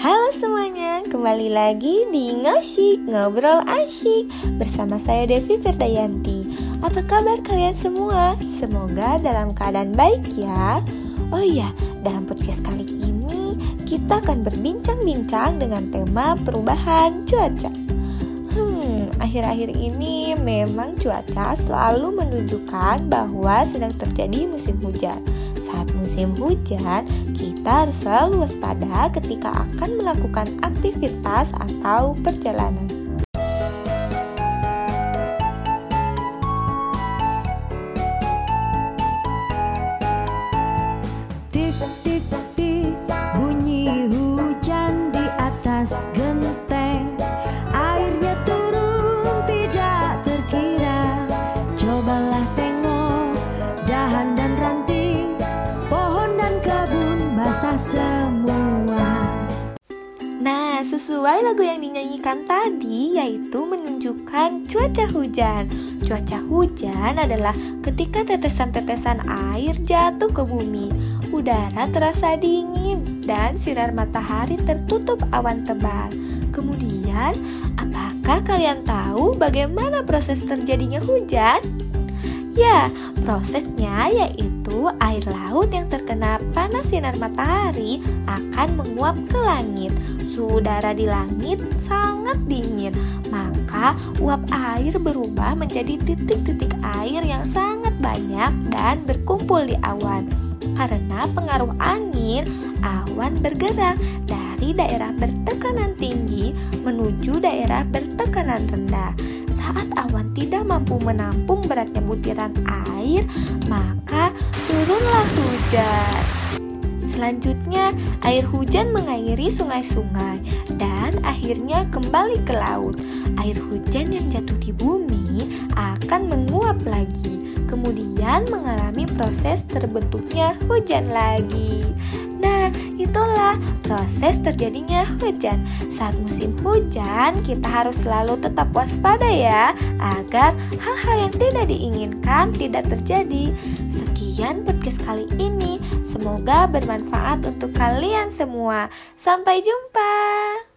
Halo semuanya, kembali lagi di Ngosyik, Ngobrol Asyik Bersama saya Devi Firdayanti Apa kabar kalian semua? Semoga dalam keadaan baik ya. Oh iya, dalam podcast kali ini kita akan berbincang-bincang dengan tema perubahan cuaca. Hmm, akhir-akhir ini memang cuaca selalu menunjukkan bahwa sedang terjadi musim hujan saat musim hujan, kita harus selalu waspada ketika akan melakukan aktivitas atau perjalanan. Semua Nah, sesuai lagu yang dinyanyikan tadi yaitu menunjukkan cuaca hujan. Cuaca hujan adalah ketika tetesan-tetesan air jatuh ke bumi. Udara terasa dingin dan sinar matahari tertutup awan tebal. Kemudian, apakah kalian tahu bagaimana proses terjadinya hujan? Ya, prosesnya yaitu air laut yang terkena panas sinar matahari akan menguap ke langit. Suhu udara di langit sangat dingin, maka uap air berubah menjadi titik-titik air yang sangat banyak dan berkumpul di awan. Karena pengaruh angin, awan bergerak dari daerah bertekanan tinggi menuju daerah bertekanan rendah. Saat awan tidak mampu menampung beratnya butiran air, maka hujan. Selanjutnya, air hujan mengairi sungai-sungai dan akhirnya kembali ke laut. Air hujan yang jatuh di bumi akan menguap lagi, kemudian mengalami proses terbentuknya hujan lagi. Nah, itulah proses terjadinya hujan. Saat musim hujan, kita harus selalu tetap waspada ya, agar hal-hal yang tidak diinginkan tidak terjadi. Sekian podcast kali ini. Semoga bermanfaat untuk kalian semua. Sampai jumpa.